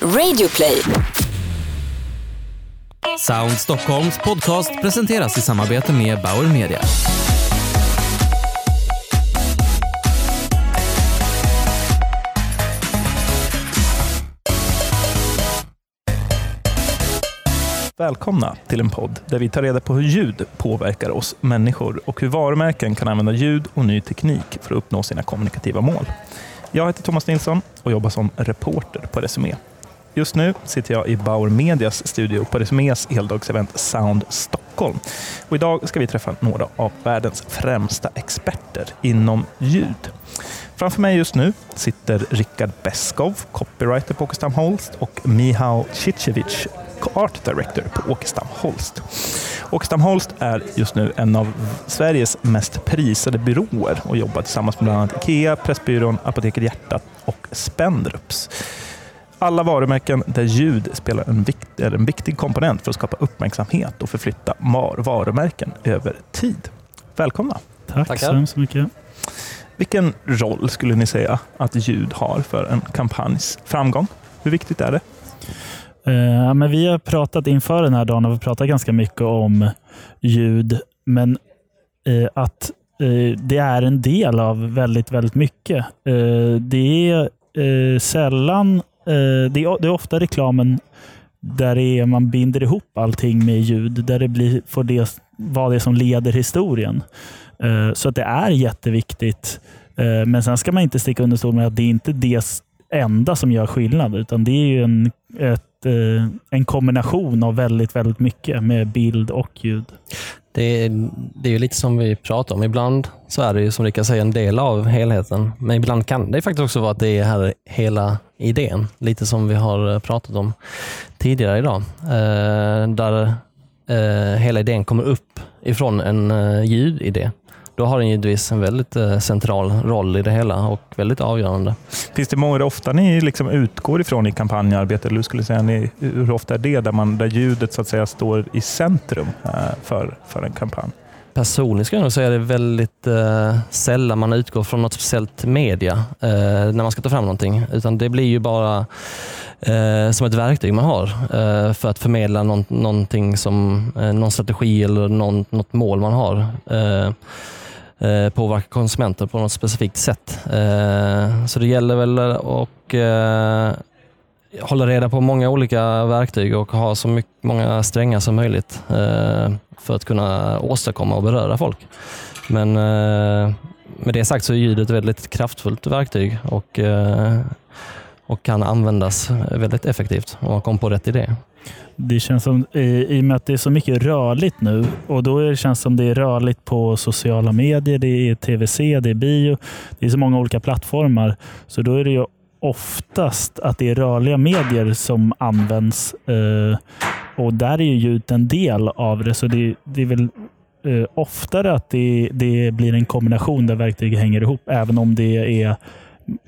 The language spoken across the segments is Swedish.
Radioplay. Sound Stockholms podcast presenteras i samarbete med Bauer Media. Välkomna till en podd där vi tar reda på hur ljud påverkar oss människor och hur varumärken kan använda ljud och ny teknik för att uppnå sina kommunikativa mål. Jag heter Thomas Nilsson och jobbar som reporter på Resumé. Just nu sitter jag i Bauer Medias studio på Resumés heldagsevent Sound Stockholm. Och idag ska vi träffa några av världens främsta experter inom ljud. Framför mig just nu sitter Rickard Beskov, copywriter på Åkestam Holst och Mihao Cicevic, Art Director på Åkestam Holst. Åkestam Holst är just nu en av Sveriges mest prisade byråer och jobbar tillsammans med bland annat IKEA, Pressbyrån, Apoteket Hjärtat och Spendrups. Alla varumärken där ljud spelar en, vikt, är en viktig komponent för att skapa uppmärksamhet och förflytta varumärken över tid. Välkomna! Tack Tackar. så hemskt mycket. Vilken roll skulle ni säga att ljud har för en kampanjs framgång? Hur viktigt är det? Eh, men vi har pratat inför den här dagen och vi pratat ganska mycket om ljud, men eh, att eh, det är en del av väldigt, väldigt mycket. Eh, det är eh, sällan, Eh, det, är, det är ofta reklamen där det är, man binder ihop allting med ljud, där det blir, får det vara det som leder historien. Eh, så att det är jätteviktigt. Eh, men sen ska man inte sticka under stol med att det är inte det enda som gör skillnad, utan det är ju en, ett, en kombination av väldigt, väldigt mycket med bild och ljud. Det är, det är ju lite som vi pratar om. Ibland så är det ju som Rickard säger en del av helheten. Men ibland kan det faktiskt också vara att det är här hela idén. Lite som vi har eh, pratat om tidigare idag. Eh, där eh, hela idén kommer upp ifrån en eh, ljudidé. Då har den givetvis en väldigt eh, central roll i det hela och väldigt avgörande. Finns det många ofta ni liksom utgår ifrån i kampanjarbetet? Eller hur skulle säga ni, hur ofta är det där, man, där ljudet så att säga står i centrum eh, för, för en kampanj? Personligen skulle jag nog säga det är väldigt eh, sällan man utgår från något speciellt media eh, när man ska ta fram någonting. Utan det blir ju bara eh, som ett verktyg man har eh, för att förmedla någon, någonting som, någon strategi eller någon, något mål man har. Eh, påverka konsumenter på något specifikt sätt. Eh, så det gäller väl att eh, hålla reda på många olika verktyg och ha så mycket, många strängar som möjligt eh, för att kunna åstadkomma och beröra folk. Men eh, med det sagt så är ljudet ett väldigt kraftfullt verktyg och, eh, och kan användas väldigt effektivt om man kommer på rätt idé. Det känns som, i, I och med att det är så mycket rörligt nu och då är det känns som det är rörligt på sociala medier, det är TVC, det är bio, det är så många olika plattformar. Så då är det ju oftast att det är rörliga medier som används eh, och där är ju ljudet en del av det. Så det, det är väl eh, oftare att det, det blir en kombination där verktyg hänger ihop, även om det är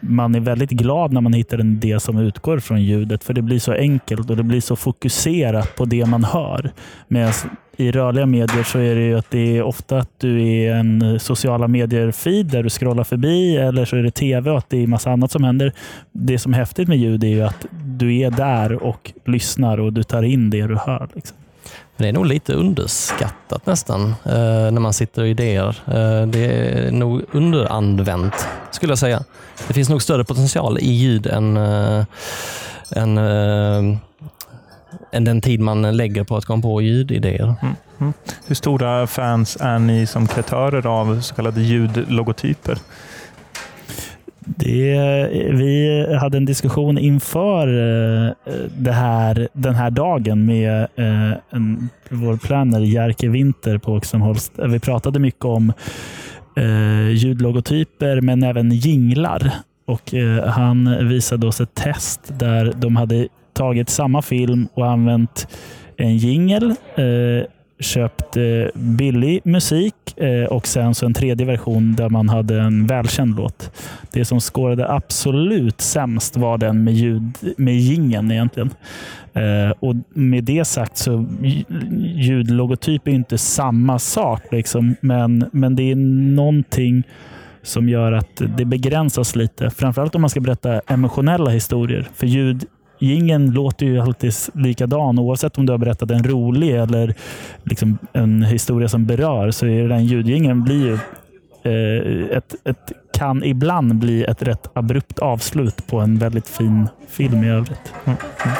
man är väldigt glad när man hittar en del som utgår från ljudet, för det blir så enkelt och det blir så fokuserat på det man hör. Medan i rörliga medier så är det ju att det är ofta att du är en sociala medier-feed där du scrollar förbi eller så är det tv och att det är massa annat som händer. Det som är häftigt med ljud är ju att du är där och lyssnar och du tar in det du hör. Liksom. Men det är nog lite underskattat nästan eh, när man sitter och idéer. Eh, det är nog underanvänt skulle jag säga. Det finns nog större potential i ljud än, eh, än, eh, än den tid man lägger på att komma på ljudidéer. Mm, mm. Hur stora fans är ni som kreatörer av så kallade ljudlogotyper? Det, vi hade en diskussion inför eh, det här, den här dagen med eh, en, vår planner Jerker Winter på Oxenholst. Vi pratade mycket om eh, ljudlogotyper men även jinglar. Och, han visade oss ett test där de hade tagit samma film och använt en jingel, köpt eh, billig musik eh, och sen så en tredje version där man hade en välkänd låt. Det som skårade absolut sämst var den med, ljud, med jingeln egentligen. Eh, och Med det sagt så ljudlogotyp är inte samma sak, liksom, men, men det är någonting som gör att det begränsas lite. Framförallt om man ska berätta emotionella historier. För ljud Gingen låter ju alltid likadan oavsett om du har berättat en rolig eller liksom en historia som berör. Så är den ljudgingen blir ju eh, ett, ett, kan ibland bli ett rätt abrupt avslut på en väldigt fin film i övrigt. Mm. Mm.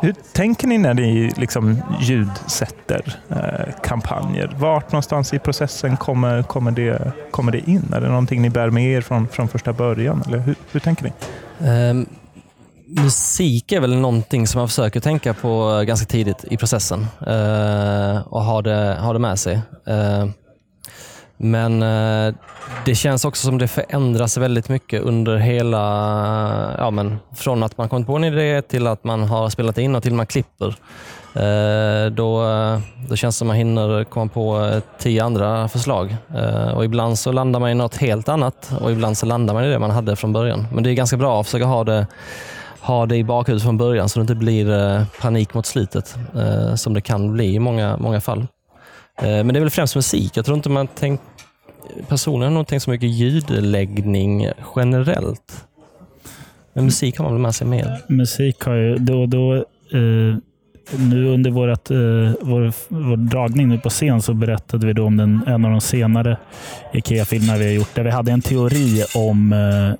Hur tänker ni när ni liksom ljudsätter eh, kampanjer? Vart någonstans i processen kommer, kommer, det, kommer det in? Är det någonting ni bär med er från, från första början? Eller hur, hur tänker ni? Um, musik är väl någonting som man försöker tänka på ganska tidigt i processen eh, och ha det, ha det med sig. Eh, men eh, det känns också som det förändras väldigt mycket under hela, ja men från att man kommit på en idé till att man har spelat in och till att man klipper. Eh, då, eh, då känns det som man hinner komma på eh, tio andra förslag. Eh, och ibland så landar man i något helt annat och ibland så landar man i det man hade från början. Men det är ganska bra att försöka ha det, ha det i bakhuvudet från början så det inte blir eh, panik mot slutet som det kan bli i många, många fall. Men det är väl främst musik. Jag tror inte man tänkt personligen har nog tänkt så mycket ljudläggning generellt. Men musik har man väl med sig mer? Musik har ju då och då eh, nu under vårat, eh, vår, vår dragning nu på scen så berättade vi då om den, en av de senare IKEA-filmer vi har gjort, där vi hade en teori om eh, eh,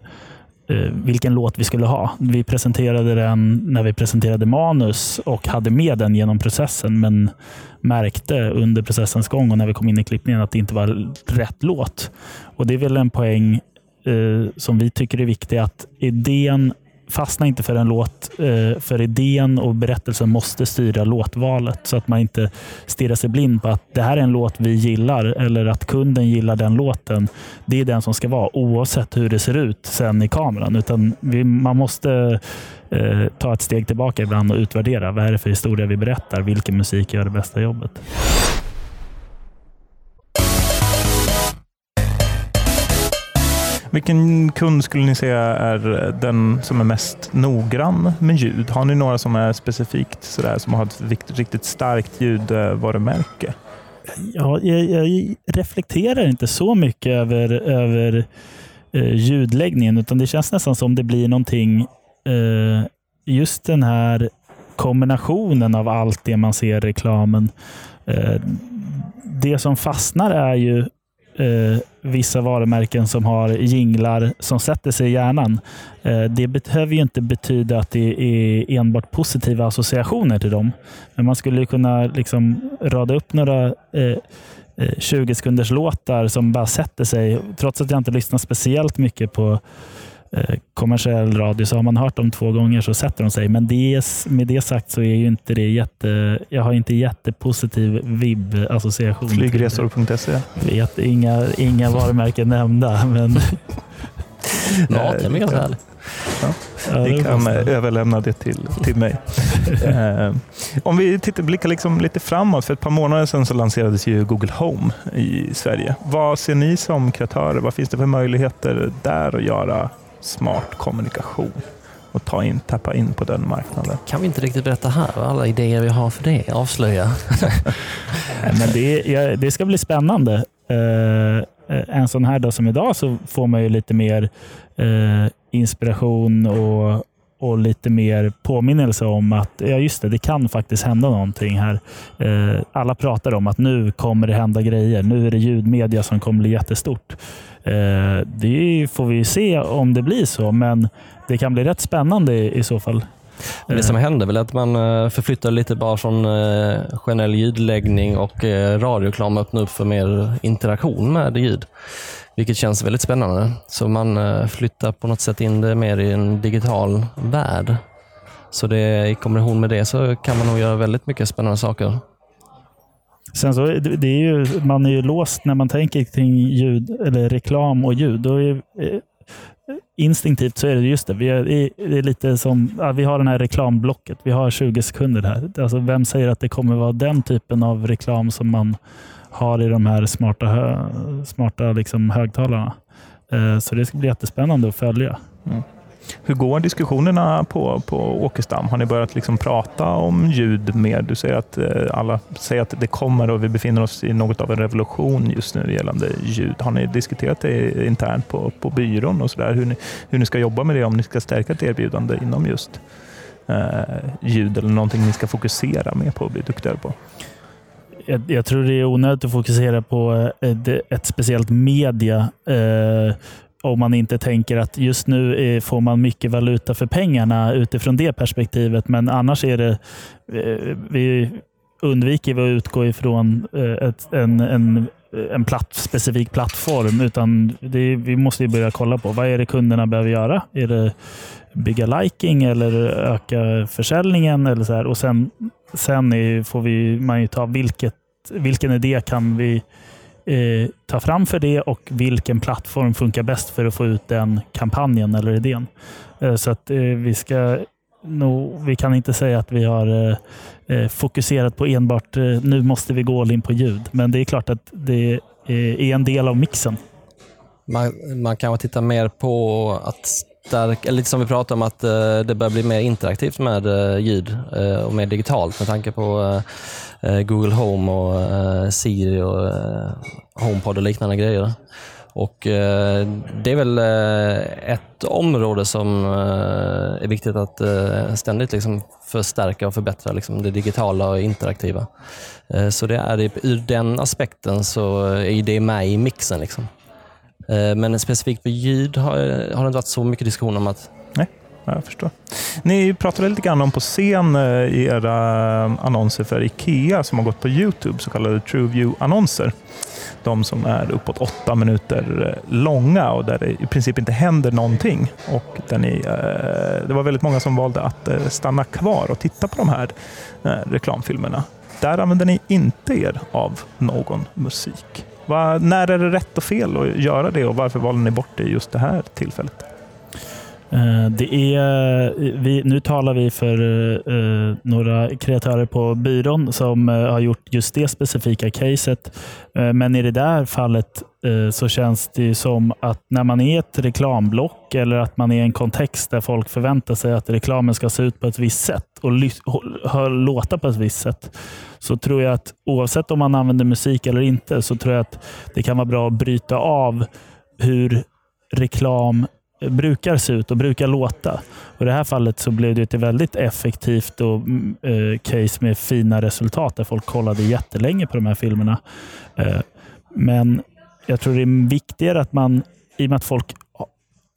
Eh, vilken låt vi skulle ha. Vi presenterade den när vi presenterade manus och hade med den genom processen, men märkte under processens gång och när vi kom in i klippningen att det inte var rätt låt. Och Det är väl en poäng eh, som vi tycker är viktig, att idén fastna inte för en låt, eh, för idén och berättelsen måste styra låtvalet så att man inte stirrar sig blind på att det här är en låt vi gillar eller att kunden gillar den låten. Det är den som ska vara oavsett hur det ser ut sen i kameran. Utan vi, man måste eh, ta ett steg tillbaka ibland och utvärdera. Vad är det för historia vi berättar? Vilken musik gör det bästa jobbet? Vilken kund skulle ni säga är den som är mest noggrann med ljud? Har ni några som är specifikt sådär, som har ett riktigt starkt ljudvarumärke? Ja, jag, jag reflekterar inte så mycket över, över eh, ljudläggningen, utan det känns nästan som det blir någonting, eh, just den här kombinationen av allt det man ser i reklamen. Eh, det som fastnar är ju eh, vissa varumärken som har jinglar som sätter sig i hjärnan. Eh, det behöver ju inte betyda att det är enbart positiva associationer till dem. Men man skulle kunna liksom rada upp några eh, eh 20 sekunders låtar som bara sätter sig. Trots att jag inte lyssnar speciellt mycket på kommersiell radio, så har man hört dem två gånger så sätter de sig. Men det, med det sagt så är ju inte det jätte... Jag har inte jättepositiv vibb-association. Flygresor.se? Vet, inga, inga varumärken nämnda, men... Maten är ganska härlig. Ja, ni kan överlämna det till, till mig. eh, om vi tittar, blickar liksom lite framåt. För ett par månader sedan så lanserades ju Google Home i Sverige. Vad ser ni som kreatörer? Vad finns det för möjligheter där att göra smart kommunikation och ta in, tappa in på den marknaden. Kan vi inte riktigt berätta här vad alla idéer vi har för det? Avslöja. Men det, ja, det ska bli spännande. Uh, en sån här dag som idag så får man ju lite mer uh, inspiration och, och lite mer påminnelse om att ja just det, det kan faktiskt hända någonting här. Uh, alla pratar om att nu kommer det hända grejer. Nu är det ljudmedia som kommer bli jättestort. Eh, det får vi se om det blir så, men det kan bli rätt spännande i, så fall. Det som händer väl att man eh, förflyttar lite bara från eh, generell ljudläggning och radioklam öppnar upp för mer interaktion med ljud. Vilket känns väldigt spännande. Så man flyttar på något sätt in det mer i en digital värld. Så det, i kombination med det så kan man nog göra väldigt mycket spännande saker. Sen så, det är ju, man är ju låst när man tänker kring ljud, eller reklam och ljud. Då är, eh, instinktivt så är det just det. Vi är, det är lite som, ja, vi har den här reklamblocket. Vi har 20 sekunder här. Alltså, vem säger att det kommer vara den typen av reklam som man har i de här smarta, hö, smarta liksom högtalarna? Eh, så det ska bli jättespännande att följa. Mm. Hur går diskussionerna på, på Åkestam? Har ni börjat liksom prata om ljud mer? Du säger att eh, alla säger att det kommer och vi befinner oss i något av en revolution just nu gällande ljud. Har ni diskuterat det internt på, på byrån och så där? Hur, ni, hur ni ska jobba med det om ni ska stärka ett erbjudande inom just eh, ljud eller någonting ni ska fokusera mer på och bli duktigare på? Jag, jag tror det är onödigt att fokusera på eh, ett, ett speciellt media eh, om man inte tänker att just nu får man mycket valuta för pengarna utifrån det perspektivet. Men annars är det, eh, vi undviker vi att utgå ifrån eh, ett, en, en, en platt, specifik plattform. Utan det, vi måste börja kolla på vad är det kunderna behöver göra. Är det bygga liking eller öka försäljningen? Eller så här. Och Sen, sen är, får vi, man ju ta vilket, vilken idé kan vi eh, ta fram för det och vilken plattform funkar bäst för att få ut den kampanjen eller idén. Eh, så att eh, vi ska No, vi kan inte säga att vi har eh, eh fokuserat på enbart eh, nu måste vi gå all in på ljud. Men det är klart att det eh, är en del av mixen. Man, man kan titta mer på att stärka, lite som vi pratade om, att eh, det börjar bli mer interaktivt med eh, ljud eh, och mer digitalt med tanke på Google Home och Siri och HomePod och liknande grejer. Och Det är väl ett område som är viktigt att ständigt liksom förstärka och förbättra, liksom det digitala och interaktiva. Så det är ur den aspekten så är det med i mixen. Liksom. Eh, men specifikt för ljud har, har det inte varit så mycket diskussion om att jag förstår. Ni pratade lite grann om på scen eh, i era eh, annonser för IKEA som har gått på Youtube, så kallade TrueView-annonser. De som är uppåt åtta minuter långa och där det i princip inte händer någonting. Och där ni, det var väldigt många som valde att stanna kvar och titta på de här reklamfilmerna. Där använder ni inte er av någon musik. Va, när är det rätt och fel att göra det och varför valde ni bort det just det här tillfället? Eh, det är, eh, vi, nu talar vi för eh, eh, några kreatörer på byrån som eh, har gjort just det specifika caset. Eh, men i det där fallet så känns det som att när man är ett reklamblock eller att man är i en kontext där folk förväntar sig att reklamen ska se ut på ett visst sätt och låta på ett visst sätt, så tror jag att oavsett om man använder musik eller inte, så tror jag att det kan vara bra att bryta av hur reklam brukar se ut och brukar låta. Och I det här fallet så blev det ett väldigt effektivt och, mm, eh, case med fina resultat där folk kollade jättelänge på de här filmerna. Eh, men jag tror det är viktigare att man, i och med att folk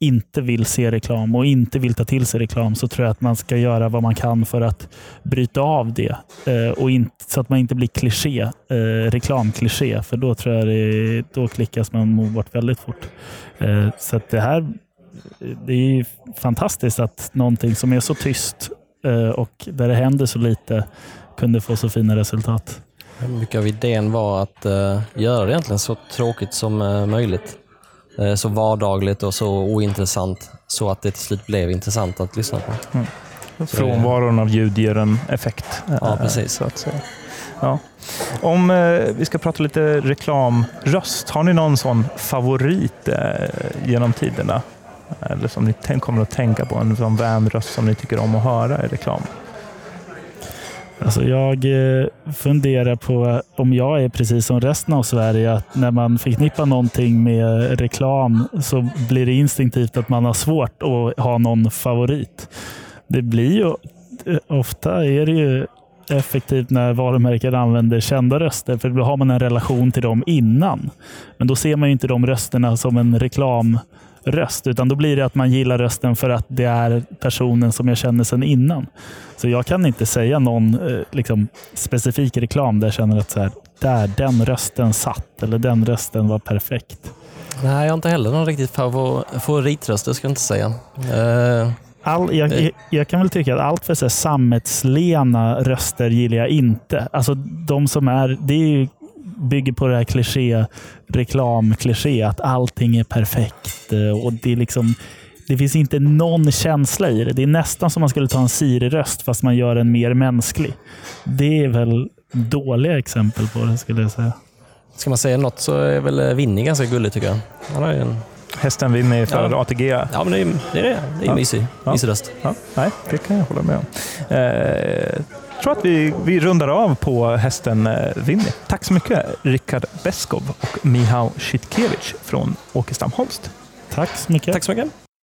inte vill se reklam och inte vill ta till sig reklam så tror jag att man ska göra vad man kan för att bryta av det. Eh, och inte, så att man inte blir kliché, eh, reklamkliché. För då tror jag det, då klickas man bort väldigt fort. Eh, så det här det är fantastiskt att någonting som är så tyst eh, och där det händer så lite kunde få så fina resultat. Mycket av idén var att uh, göra det egentligen så tråkigt som uh, möjligt. Så vardagligt och så ointressant så att det till slut blev intressant att lyssna på. Mm. Frånvaron av ljud ger en effekt. Ja, precis. Så att säga. Ja. Om vi ska prata lite reklamröst, har ni någon sån favorit genom tiderna? Eller som ni kommer att tänka på, en sån vänröst som ni tycker om att höra i reklam? Alltså jag eh, funderar på om jag är precis som resten av Sverige, att när man förknippar någonting med reklam så blir det instinktivt att man har svårt att ha någon favorit. Det blir ju eh, ofta är det ju effektivt när varumärken använder kända röster, för då har man en relation till dem innan. Men då ser man inte de rösterna som en reklam röst, utan då blir det att man gillar rösten för att det är personen som jag känner sedan innan. Så jag kan inte säga någon eh, liksom, specifik reklam där jag känner att så här, där, den rösten satt eller den rösten var perfekt. Nej, jag har inte heller någon riktigt favoritröst, det ska jag inte säga. Uh... All, jag, jag, jag, kan väl tycka att allt för så sammetslena röster gillar jag inte. Alltså de som är, det är ju bygger på det här kliché, reklamkliché, att allting är perfekt. Eh, och det, är liksom, det finns inte någon känsla i det. Det är nästan som man skulle ta en Siri-röst fast man gör den mer mänsklig. Det är väl dåliga exempel på det skulle jag säga. Ska man säga något så är väl Winnie ganska gullig tycker jag. Han har en... Hästen Winnie för ja. ATG. Ja, men det är det. Är, det är, det är ja. mysig, ja. mysig röst. Ja. Nej, det kan jag hålla med om. Eh, tror att vi, vi rundar av på hästen eh, Winnie. Tack så mycket Rickard Beskov och Mihao Shitkevich från Åkestam Holst. Tack så mycket. Tack så mycket.